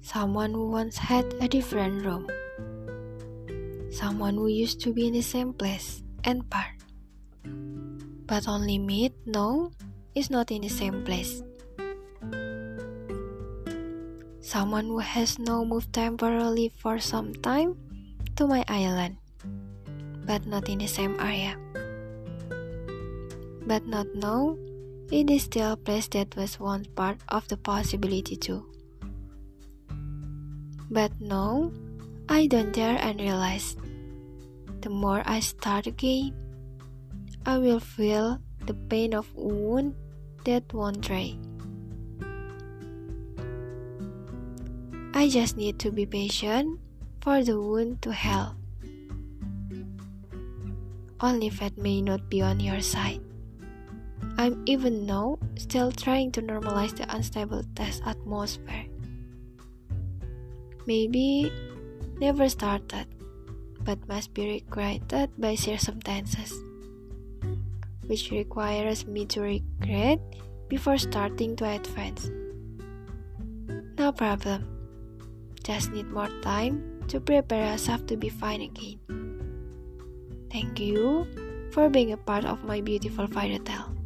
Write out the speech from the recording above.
someone who once had a different room, someone who used to be in the same place and part, but only meet no is not in the same place. Someone who has now moved temporarily for some time to my island, but not in the same area. But not now, it is still a place that was once part of the possibility too. But now, I don't dare and realize the more I start again, I will feel the pain of wound that won't dry. I just need to be patient for the wound to heal. Only fate may not be on your side. I'm even now still trying to normalize the unstable test atmosphere. Maybe never started, but must be regretted by circumstances, which requires me to regret before starting to advance. No problem, just need more time to prepare yourself to be fine again. Thank you for being a part of my beautiful fairy tale.